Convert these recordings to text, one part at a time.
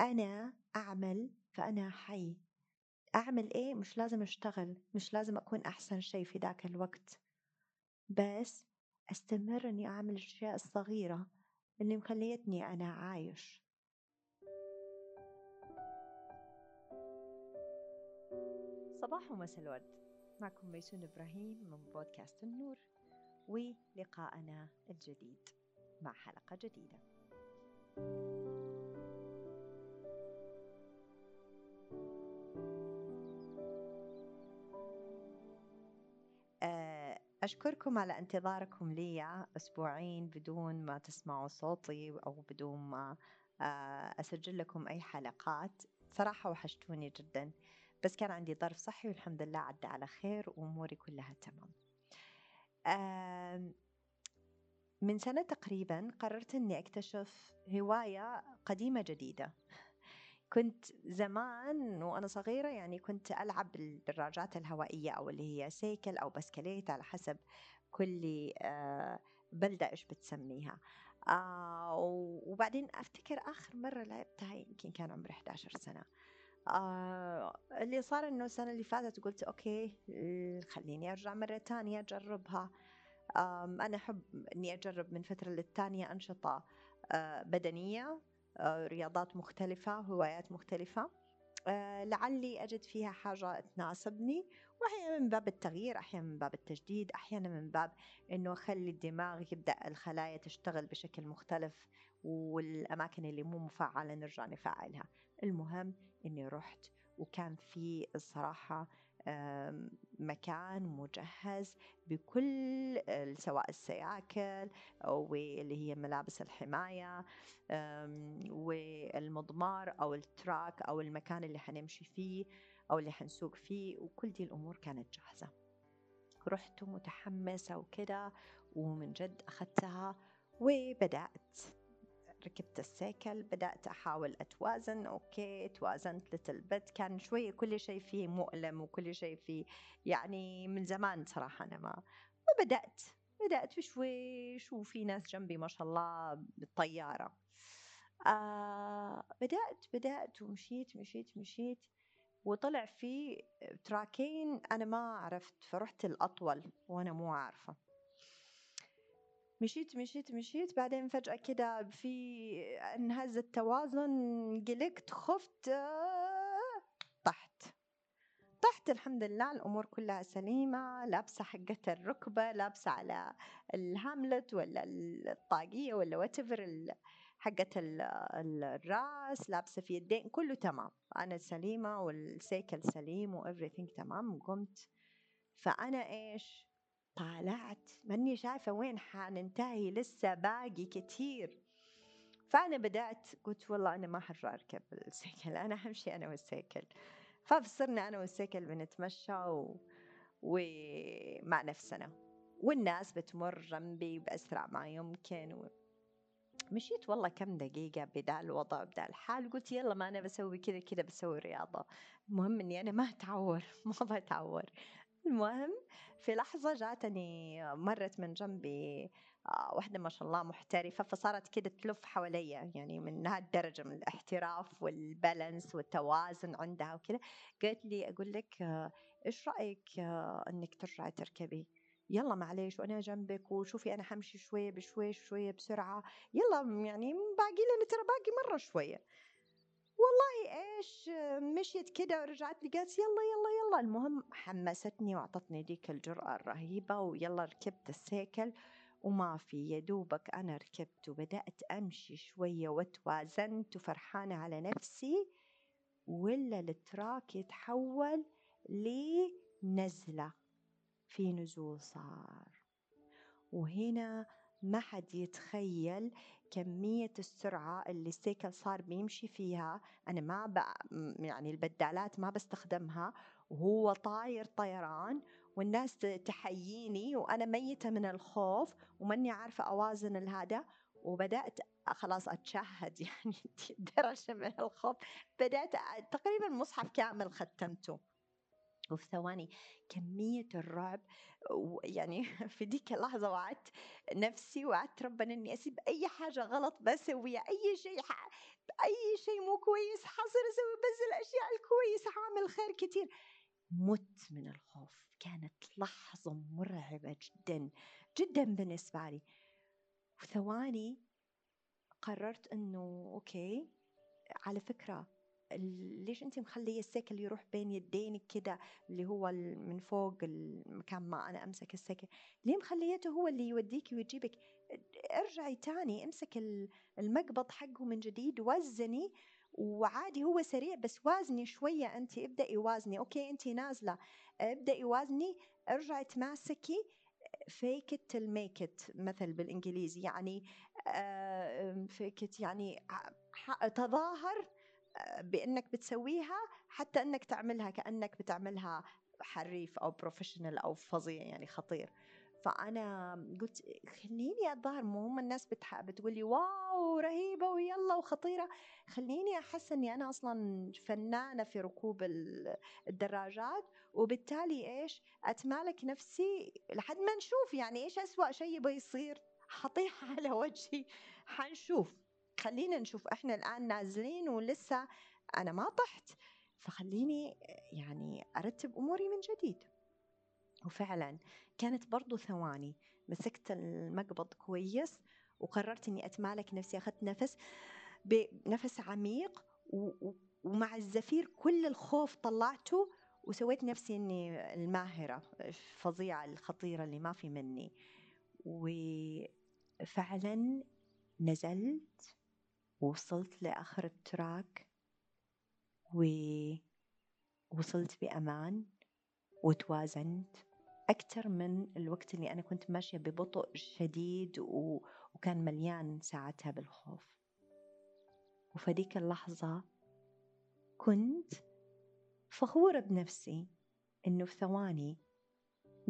أنا أعمل فأنا حي. أعمل إيه؟ مش لازم أشتغل مش لازم أكون أحسن شيء في ذاك الوقت. بس أستمر إني أعمل الأشياء الصغيرة اللي مخليتني أنا عايش. صباح ومساء الورد. معكم ميسون إبراهيم من بودكاست النور ولقاءنا الجديد مع حلقة جديدة. أشكركم على انتظاركم لي أسبوعين بدون ما تسمعوا صوتي أو بدون ما آه، أسجل لكم أي حلقات. صراحة وحشتوني جدا. بس كان عندي ظرف صحي والحمد لله عدى على خير وأموري كلها تمام. من سنة تقريبا قررت أني أكتشف هواية قديمة جديدة. كنت زمان وأنا صغيرة يعني كنت ألعب بالدراجات الهوائية أو اللي هي سيكل أو بسكليت على حسب كل آه، بلدة إيش بتسميها. آه وبعدين أفتكر آخر مرة لعبتها يمكن كان عمري 11 سنة. آه اللي صار إنه السنة اللي فاتت قلت okay خليني أرجع مرة تانية أجربها. آه أنا أحب إني أجرب من فترة للتانية أنشطة آه بدنية. رياضات مختلفة هوايات مختلفة. آه، لعلي أجد فيها حاجة تناسبني. وأحيانا من باب التغيير أحيانا من باب التجديد أحيانا من باب أنه أخلي الدماغ يبدأ الخلايا تشتغل بشكل مختلف والأماكن اللي مو مفعلة نرجع نفعلها. المهم أني رحت وكان في الصراحة مكان مجهز بكل سواء السياكل أو اللي هي ملابس الحماية والمضمار أو التراك أو المكان اللي حنمشي فيه أو اللي حنسوق فيه وكل دي الأمور كانت جاهزة. رحت متحمسة وكده ومن جد أخذتها وبدأت. ركبت السيكل بدأت أحاول أتوازن okay توازنت little bit كان شوية كل شيء فيه مؤلم وكل شيء فيه يعني من زمان صراحة أنا ما وبدأت بدأت. بشويش وفي ناس جنبي ما شاء الله بالطيارة. آه بدأت بدأت ومشيت مشيت مشيت. وطلع في track ين أنا ما عرفت فرحت الأطول وأنا مو عارفة. مشيت مشيت مشيت. بعدين فجأة كده في انهز التوازن قلقت خفت طحت. طحت الحمد لله الأمور كلها سليمة. لابسة حقة الركبة لابسة على الهاملت ولا الطاقية ولا واتفر حقة الرأس لابسة في يدين كله تمام. أنا سليمة والسيكل سليم وإفريثينج تمام. قمت. فأنا إيش؟ طالعت ماني شايفة وين حننتهي لسه باقي كتير. فأنا بدأت قلت والله أنا ما حرجع أركب السيكل أنا حمشي أنا والسيكل. فصرنا أنا والسيكل بنتمشى و... ومع نفسنا. والناس بتمر جنبي بأسرع ما يمكن و... مشيت والله كم دقيقة بدا الوضع بدا الحال. قلت يلا ما أنا بسوي كذا كذا بسوي رياضة. المهم إني أنا ما أتعور ما بتعور. المهم في لحظة جاتني مرت من جنبي آه، واحدة ما شاء الله محترفة فصارت كده تلف حواليا يعني من هالدرجة من الاحتراف والبالانس والتوازن عندها وكذا قالت لي أقول لك آه، إيش رأيك آه، إنك ترجعي تركبي؟ يلا معليش وأنا جنبك وشوفي أنا حمشي شوية بشوية شوية بسرعة. يلا يعني باقي لنا ترى باقي مرة شوية. والله إيش مشيت كده ورجعت لي قالت يلا يلا يلا المهم حمستني وأعطتني ديك الجرأة الرهيبة ويلا ركبت السيكل وما في يدوبك أنا ركبت وبدأت أمشي شوية وتوازنت وفرحانة على نفسي ولا التراك يتحول لنزلة في نزول صار وهنا ما حد يتخيل كمية السرعة اللي السيكل صار بيمشي فيها أنا ما. يعني البدالات ما بستخدمها وهو طاير طيران والناس تحييني وأنا ميتة من الخوف وماني عارفة أوازن الهذا وبدأت خلاص أتشهد يعني درجة من الخوف. بدأت تقريبا مصحف كامل ختمته. وفي ثواني كمية الرعب ويعني في ديك اللحظة وعدت نفسي وعدت ربنا إني أسيب أي حاجة غلط بسويها أي شيء أي شيء مو كويس حصير أسوي بس الأشياء الكويسة حعمل خير كتير. مت من الخوف. كانت لحظة مرعبة جدا جدا بالنسبة لي. وثواني قررت إنه أوكي على فكرة ليش انت مخلية السيكل يروح بين يدينك كده؟ اللي هو من فوق المكان ما أنا أمسك السيكل. ليه مخليته هو اللي يوديك ويجيبك؟ ارجعي تاني امسك المقبض حقه من جديد وزني وعادي هو سريع بس وازني شوية أنت ابدأي وازني. okay أنت نازلة ابدأي وازني ارجعي تماسكي fake it till make it مثل بالإنجليزي. يعني fake it يعني تظاهر بأنك بتسويها حتى أنك تعملها كأنك بتعملها حريف أو professional أو فظيع يعني خطير. فأنا قلت خليني أتظاهر مو هم الناس. بتقول لي wow رهيبة ويلا وخطيرة. خليني أحس إني أنا أصلا فنانة في ركوب الدراجات وبالتالي إيش؟ أتمالك نفسي لحد ما نشوف يعني إيش أسوأ شيء بيصير؟ حطيح على وجهي. حنشوف. خلينا نشوف. إحنا الآن نازلين ولسه أنا ما طحت. فخليني يعني أرتب أموري من جديد. وفعلا كانت برضو ثواني. مسكت المقبض كويس وقررت إني اتمالك نفسي. أخذت نفس بنفس عميق ومع الزفير كل الخوف طلعته وسويت نفسي إني الماهره الفظيعة الخطيرة اللي ما في مني. وفعلا نزلت ووصلت لآخر التراك ووصلت بأمان وتوازنت. أكثر من الوقت اللي أنا كنت ماشية ببطء شديد و... وكان مليان ساعتها بالخوف. وفديك اللحظة كنت فخورة بنفسي إنه في ثواني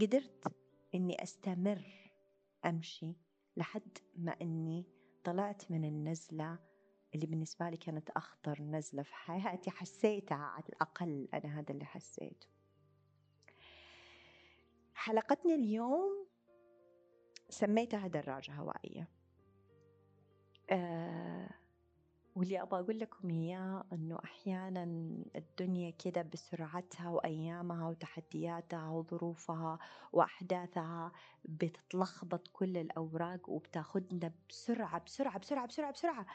قدرت إني أستمر أمشي لحد ما إني طلعت من النزلة اللي بالنسبة لي كانت أخطر نزلة في حياتي. حسيتها على الأقل أنا هذا اللي حسيته. حلقتنا اليوم سميتها دراجة هوائية. آه واللي أبغى أقول لكم إياه أنه أحيانا الدنيا كده بسرعتها وأيامها وتحدياتها وظروفها وأحداثها بتتلخبط كل الأوراق وبتاخدنا بسرعة بسرعة بسرعة بسرعة بسرعة.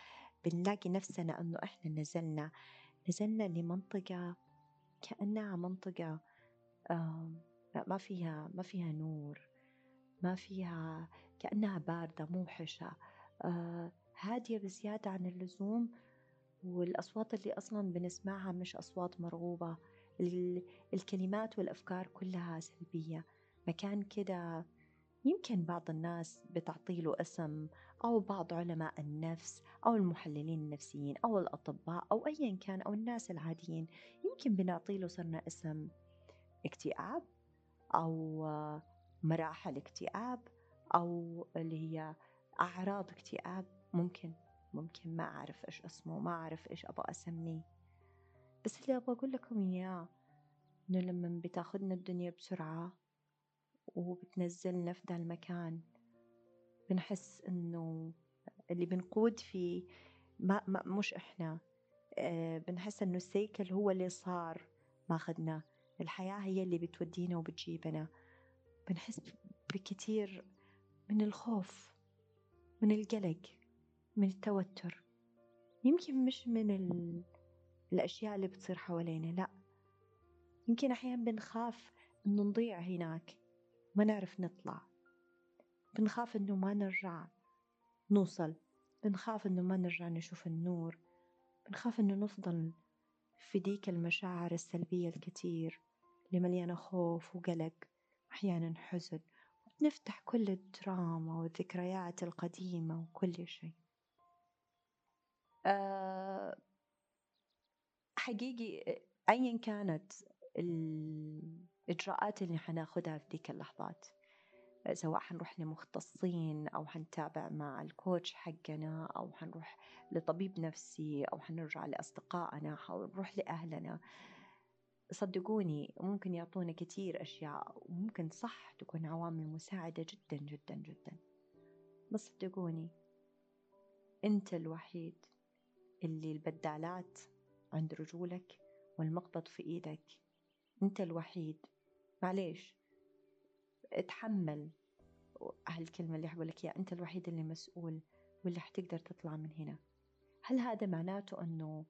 بنلاقي نفسنا أنه إحنا نزلنا نزلنا لمنطقة كأنها منطقة آه ما فيها ما فيها نور ما فيها كأنها باردة موحشة آه هادية بزيادة عن اللزوم والأصوات اللي أصلا بنسمعها مش أصوات مرغوبة. الكلمات والأفكار كلها سلبية. مكان كده يمكن بعض الناس بتعطيله اسم أو بعض علماء النفس أو المحللين النفسيين أو الأطباء أو أيا كان أو الناس العاديين يمكن بنعطيله صرنا اسم اكتئاب. أو مراحل اكتئاب أو اللي هي أعراض اكتئاب ممكن ممكن ما أعرف إيش اسمه ما أعرف إيش أبغى أسميه. بس اللي أبغى أقول لكم إياه إنه لما بتاخدنا الدنيا بسرعة وبتنزلنا في ذا المكان بنحس إنه اللي بنقود فيه ما, ما مش إحنا. آه بنحس إنه السيكل هو اللي صار ماخدنا الحياة هي اللي بتودينا وبتجيبنا. بنحس بكتير من الخوف من القلق من التوتر. يمكن مش من ال... الأشياء اللي بتصير حوالينا لا. يمكن أحيانا بنخاف إنه نضيع هناك ما نعرف نطلع. بنخاف إنه ما نرجع نوصل. بنخاف إنه ما نرجع نشوف النور. بنخاف إنه نفضل في ديك المشاعر السلبية الكتير اللي مليانة خوف وقلق أحيانا حزن. ونفتح كل الدراما والذكريات القديمة وكل شيء. أه حقيقي أيا كانت الإجراءات اللي حناخدها في ديك اللحظات. سواء حنروح لمختصين أو حنتابع مع الكوتش حقنا أو حنروح لطبيب نفسي أو حنرجع لأصدقائنا أو نروح لأهلنا. صدقوني ممكن يعطونا كتير أشياء وممكن صح تكون عوامل مساعدة جدا جدا جدا. بس صدقوني أنت الوحيد اللي البدالات عند رجولك والمقبض في إيدك. أنت الوحيد. معليش. اتحمل. هالكلمة اللي أحب لك إياها أنت الوحيد اللي مسؤول واللي حتقدر تطلع من هنا. هل هذا معناته أنه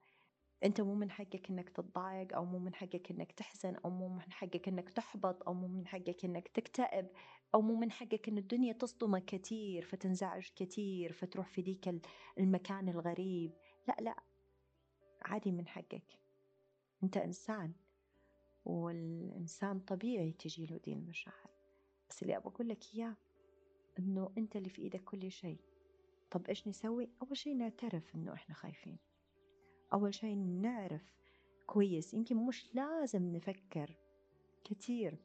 أنت مو من حقك إنك تتضايق أو مو من حقك إنك تحزن أو مو من حقك إنك تحبط أو مو من حقك إنك تكتئب أو مو من حقك إن الدنيا تصدمك كثير فتنزعج كثير فتروح في ذيك المكان الغريب. لا لا. عادي من حقك. أنت إنسان والإنسان طبيعي تجي له دي المشاعر. بس اللي أبغى أقول لك إياه إنه أنت اللي في إيدك كل شيء. طب إيش نسوي؟ أول شيء نعترف إنه إحنا خايفين. أول شيء نعرف كويس. يمكن مش لازم نفكر كثير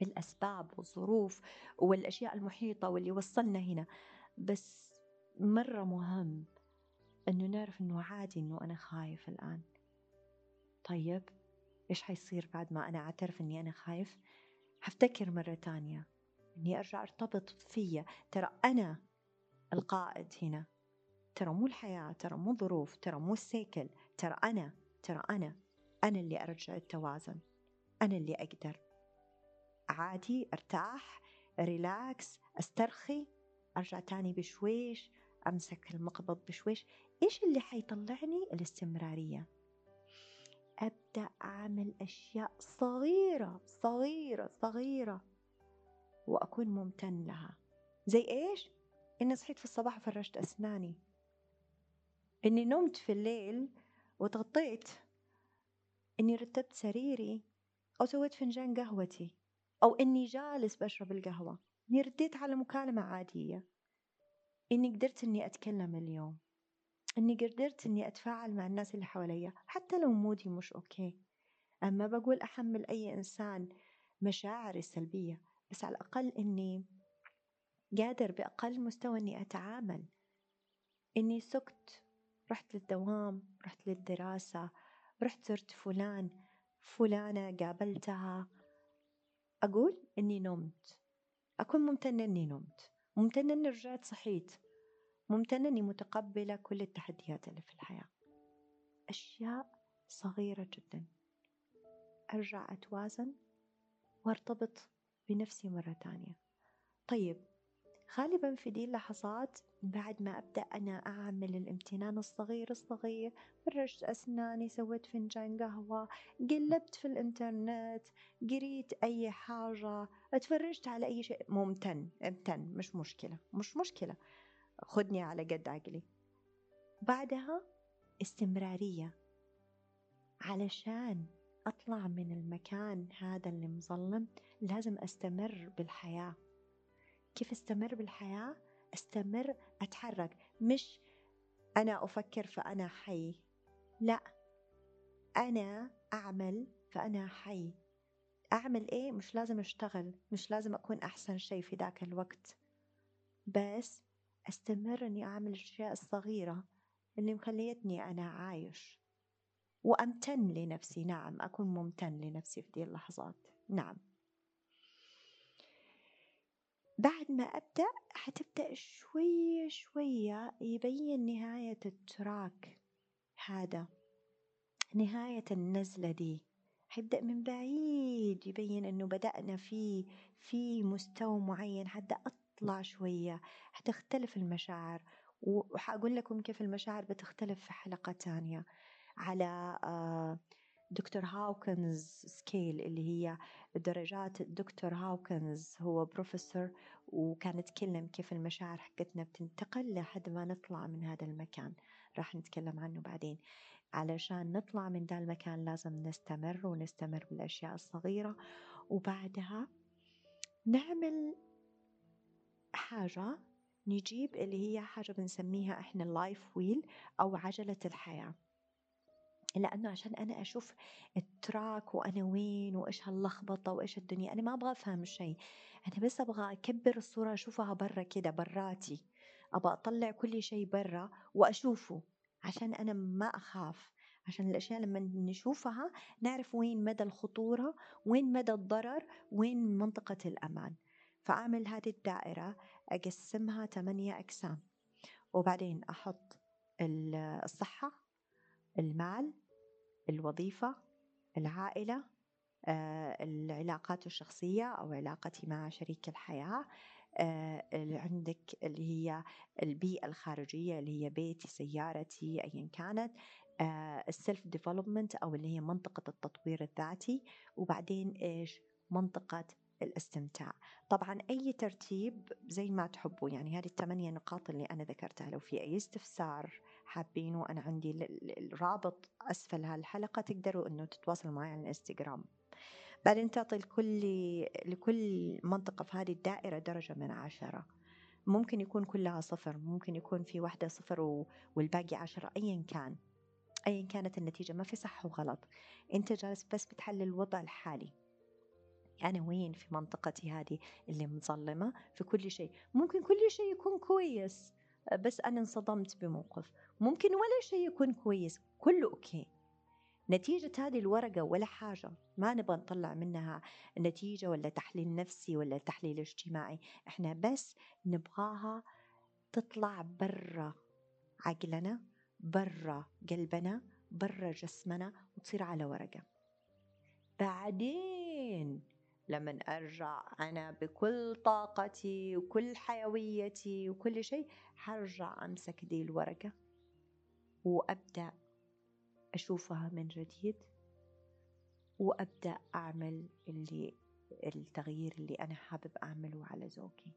بالأسباب والظروف والأشياء المحيطة واللي وصلنا هنا. بس مرة مهم إنه نعرف إنه عادي إنه أنا خايف الآن. طيب إيش حيصير بعد ما أنا أعترف إني أنا خايف؟ هفتكر مرة تانية إني أرجع أرتبط فيا. ترى أنا القائد هنا. ترى مو الحياة ترى مو ظروف ترى مو السيكل. ترى أنا ترى أنا أنا اللي أرجع التوازن. أنا اللي أقدر. عادي أرتاح ريلاكس أسترخي أرجع تاني بشويش أمسك المقبض بشويش. إيش اللي حيطلعني؟ الاستمرارية. أبدأ أعمل أشياء صغيرة صغيرة صغيرة وأكون ممتن لها. زي إيش؟ إني صحيت في الصباح وفرشت أسناني. إني نمت في الليل وتغطيت. إني رتبت سريري أو سويت فنجان قهوتي أو إني جالس بشرب القهوة. إني رديت على مكالمة عادية. إني قدرت إني أتكلم اليوم. إني قدرت إني أتفاعل مع الناس اللي حواليا حتى لو mood ي مش okay. أما بقول أحمل أي إنسان مشاعري السلبية بس على الأقل إني قادر بأقل مستوى إني أتعامل. إني سكت رحت للدوام رحت للدراسة رحت زرت فلان فلانة قابلتها. أقول إني نمت. أكون ممتنة إني نمت. ممتنة إني رجعت صحيت. ممتنة إني متقبلة كل التحديات اللي في الحياة. أشياء صغيرة جدا. أرجع أتوازن وأرتبط بنفسي مرة تانية. طيب غالبا في دي اللحظات بعد ما أبدأ أنا أعمل الامتنان الصغير الصغير فرشت أسناني سويت فنجان قهوة قلبت في الإنترنت قريت أي حاجة اتفرجت على أي شيء. ممتن امتن مش مشكلة مش مشكلة. خدني على قد عقلي. بعدها استمرارية علشان أطلع من المكان هذا اللي مظلم لازم أستمر بالحياة. كيف أستمر بالحياة؟ أستمر أتحرك مش أنا أفكر فأنا حي. لا أنا أعمل فأنا حي. أعمل إيه؟ مش لازم أشتغل مش لازم أكون أحسن شيء في ذاك الوقت. بس أستمر أني أعمل الأشياء الصغيرة اللي مخليتني أنا عايش. وأمتن لنفسي نعم أكون ممتن لنفسي في دي اللحظات. نعم. بعد ما أبدأ حتبدأ شوية شوية يبين نهاية التراك هذا. نهاية النزلة دي. حيبدأ من بعيد يبين إنه بدأنا في في مستوى معين. حتى أطلع شوية حتختلف المشاعر وحأقول لكم كيف المشاعر بتختلف في حلقة تانية. على آه دكتور هاوكنز scale اللي هي درجات دكتور هاوكنز هو بروفيسور وكان يتكلم كيف المشاعر حقتنا بتنتقل لحد ما نطلع من هذا المكان. راح نتكلم عنه بعدين. علشان نطلع من ذا المكان لازم نستمر ونستمر بالأشياء الصغيرة وبعدها نعمل حاجة نجيب اللي هي حاجة بنسميها إحنا ال life wheel أو عجلة الحياة. لأنه عشان أنا أشوف ال track وأنا وين وإيش هاللخبطة وإيش الدنيا أنا ما أبغى أفهم شيء. أنا بس أبغى أكبر الصورة أشوفها برا كده براتي. أبغى أطلع كل شيء برا وأشوفه عشان أنا ما أخاف. عشان الأشياء لما نشوفها نعرف وين مدى الخطورة وين مدى الضرر وين منطقة الأمان. فأعمل هذه الدائرة أقسمها ثمانية أقسام. وبعدين أحط الصحة المال الوظيفة العائلة آه، العلاقات الشخصية أو علاقتي مع شريك الحياة آه، عندك اللي هي البيئة الخارجية اللي هي بيتي سيارتي أيا كانت ال self development أو اللي هي منطقة التطوير الذاتي. وبعدين إيش؟ منطقة الاستمتاع. طبعا أي ترتيب زي ما تحبوا يعني هذه الثمانية نقاط اللي أنا ذكرتها. لو في أي استفسار حابينه أنا عندي الرابط أسفل هالحلقة تقدروا أنه تتواصلوا معي على الإنستغرام. بعدين تعطي لكل لكل منطقة في هذه الدائرة درجة من عشرة. ممكن يكون كلها صفر ممكن يكون في واحدة صفر والباقي عشرة أيا كان. أيا كانت النتيجة ما في صح وغلط. أنت جالس بس بتحلل الوضع الحالي. أنا وين في منطقتي هذه اللي مظلمة؟ في كل شيء. ممكن كل شيء يكون كويس بس أنا انصدمت بموقف. ممكن ولا شيء يكون كويس كله أوكي. نتيجة هذه الورقة ولا حاجة ما نبغى نطلع منها نتيجة ولا تحليل نفسي ولا تحليل اجتماعي. إحنا بس نبغاها تطلع برا عقلنا برا قلبنا برا جسمنا وتصير على ورقة. بعدين لما أرجع أنا بكل طاقتي وكل حيويتي وكل شيء حرجع أمسك دي الورقة وأبدأ أشوفها من جديد وأبدأ أعمل اللي التغيير اللي أنا حابب أعمله على زوجي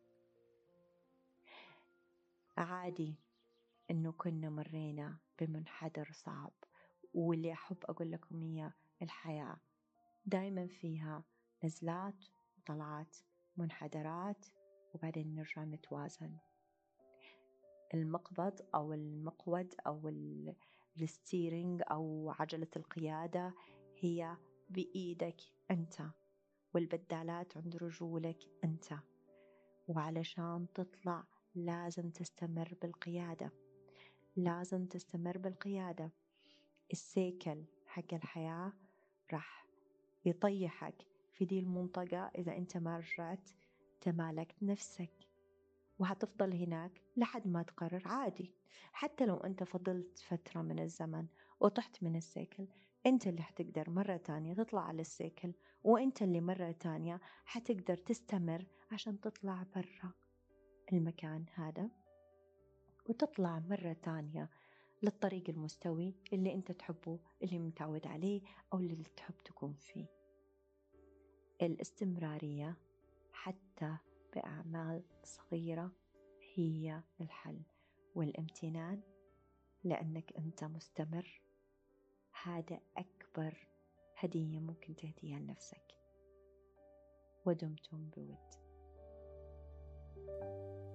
عادي إنه كنا مرينا بمنحدر صعب واللي أحب أقول لكم إياه الحياة دايما فيها نزلات وطلعات منحدرات وبعدين نرجع نتوازن. المقبض أو المقود أو الستيرنج أو عجلة القيادة هي بإيدك أنت والبدالات عند رجولك أنت. وعلشان تطلع لازم تستمر بالقيادة. لازم تستمر بالقيادة. السيكل حق الحياة راح يطيحك. في دي المنطقة إذا أنت ما رجعت تمالكت نفسك. وهتفضل هناك لحد ما تقرر عادي. حتى لو أنت فضلت فترة من الزمن وطحت من السيكل أنت اللي حتقدر مرة تانية تطلع على السيكل وأنت اللي مرة تانية حتقدر تستمر عشان تطلع برا المكان هذا. وتطلع مرة تانية للطريق المستوي اللي أنت تحبه اللي متعود عليه أو اللي تحب تكون فيه. الاستمرارية حتى بأعمال صغيرة هي الحل والامتنان لأنك أنت مستمر. هذا أكبر هدية ممكن تهديها لنفسك. ودمتم بود. thank you